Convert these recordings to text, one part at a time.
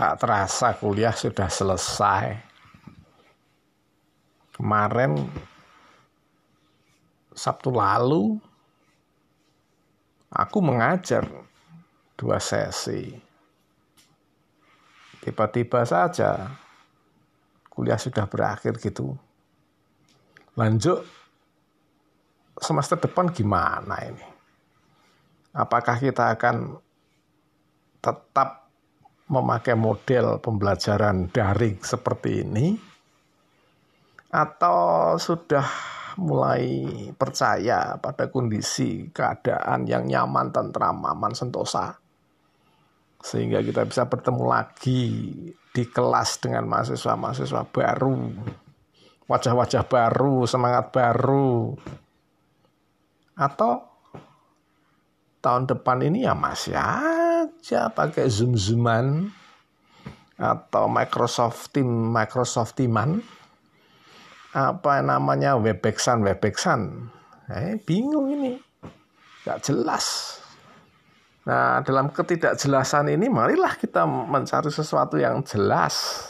tak terasa kuliah sudah selesai. Kemarin Sabtu lalu aku mengajar dua sesi. Tiba-tiba saja kuliah sudah berakhir gitu. Lanjut semester depan gimana ini? Apakah kita akan tetap memakai model pembelajaran daring seperti ini atau sudah mulai percaya pada kondisi keadaan yang nyaman, tentram, aman, sentosa. Sehingga kita bisa bertemu lagi di kelas dengan mahasiswa-mahasiswa baru, wajah-wajah baru, semangat baru. Atau tahun depan ini ya masih aja pakai zoom-zooman atau Microsoft Team, Microsoft Teaman. Apa namanya webexan webexan. Eh, bingung ini. Nggak jelas. Nah dalam ketidakjelasan ini marilah kita mencari sesuatu yang jelas.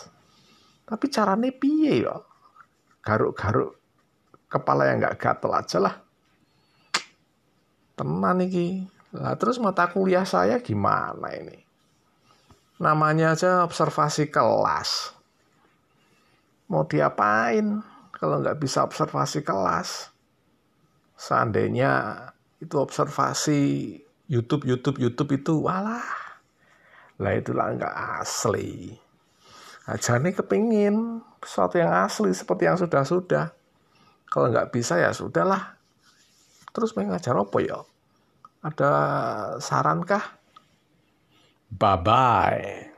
Tapi caranya piye ya garuk-garuk kepala yang nggak gatel aja lah. Tenan iki lah terus mata kuliah saya gimana ini namanya aja observasi kelas mau diapain kalau nggak bisa observasi kelas. Seandainya itu observasi YouTube, YouTube, YouTube itu, walah. Lah itulah nggak asli. Aja nih kepingin sesuatu yang asli seperti yang sudah-sudah. Kalau nggak bisa ya sudahlah. Terus mengajar apa ya? Ada sarankah? Bye-bye.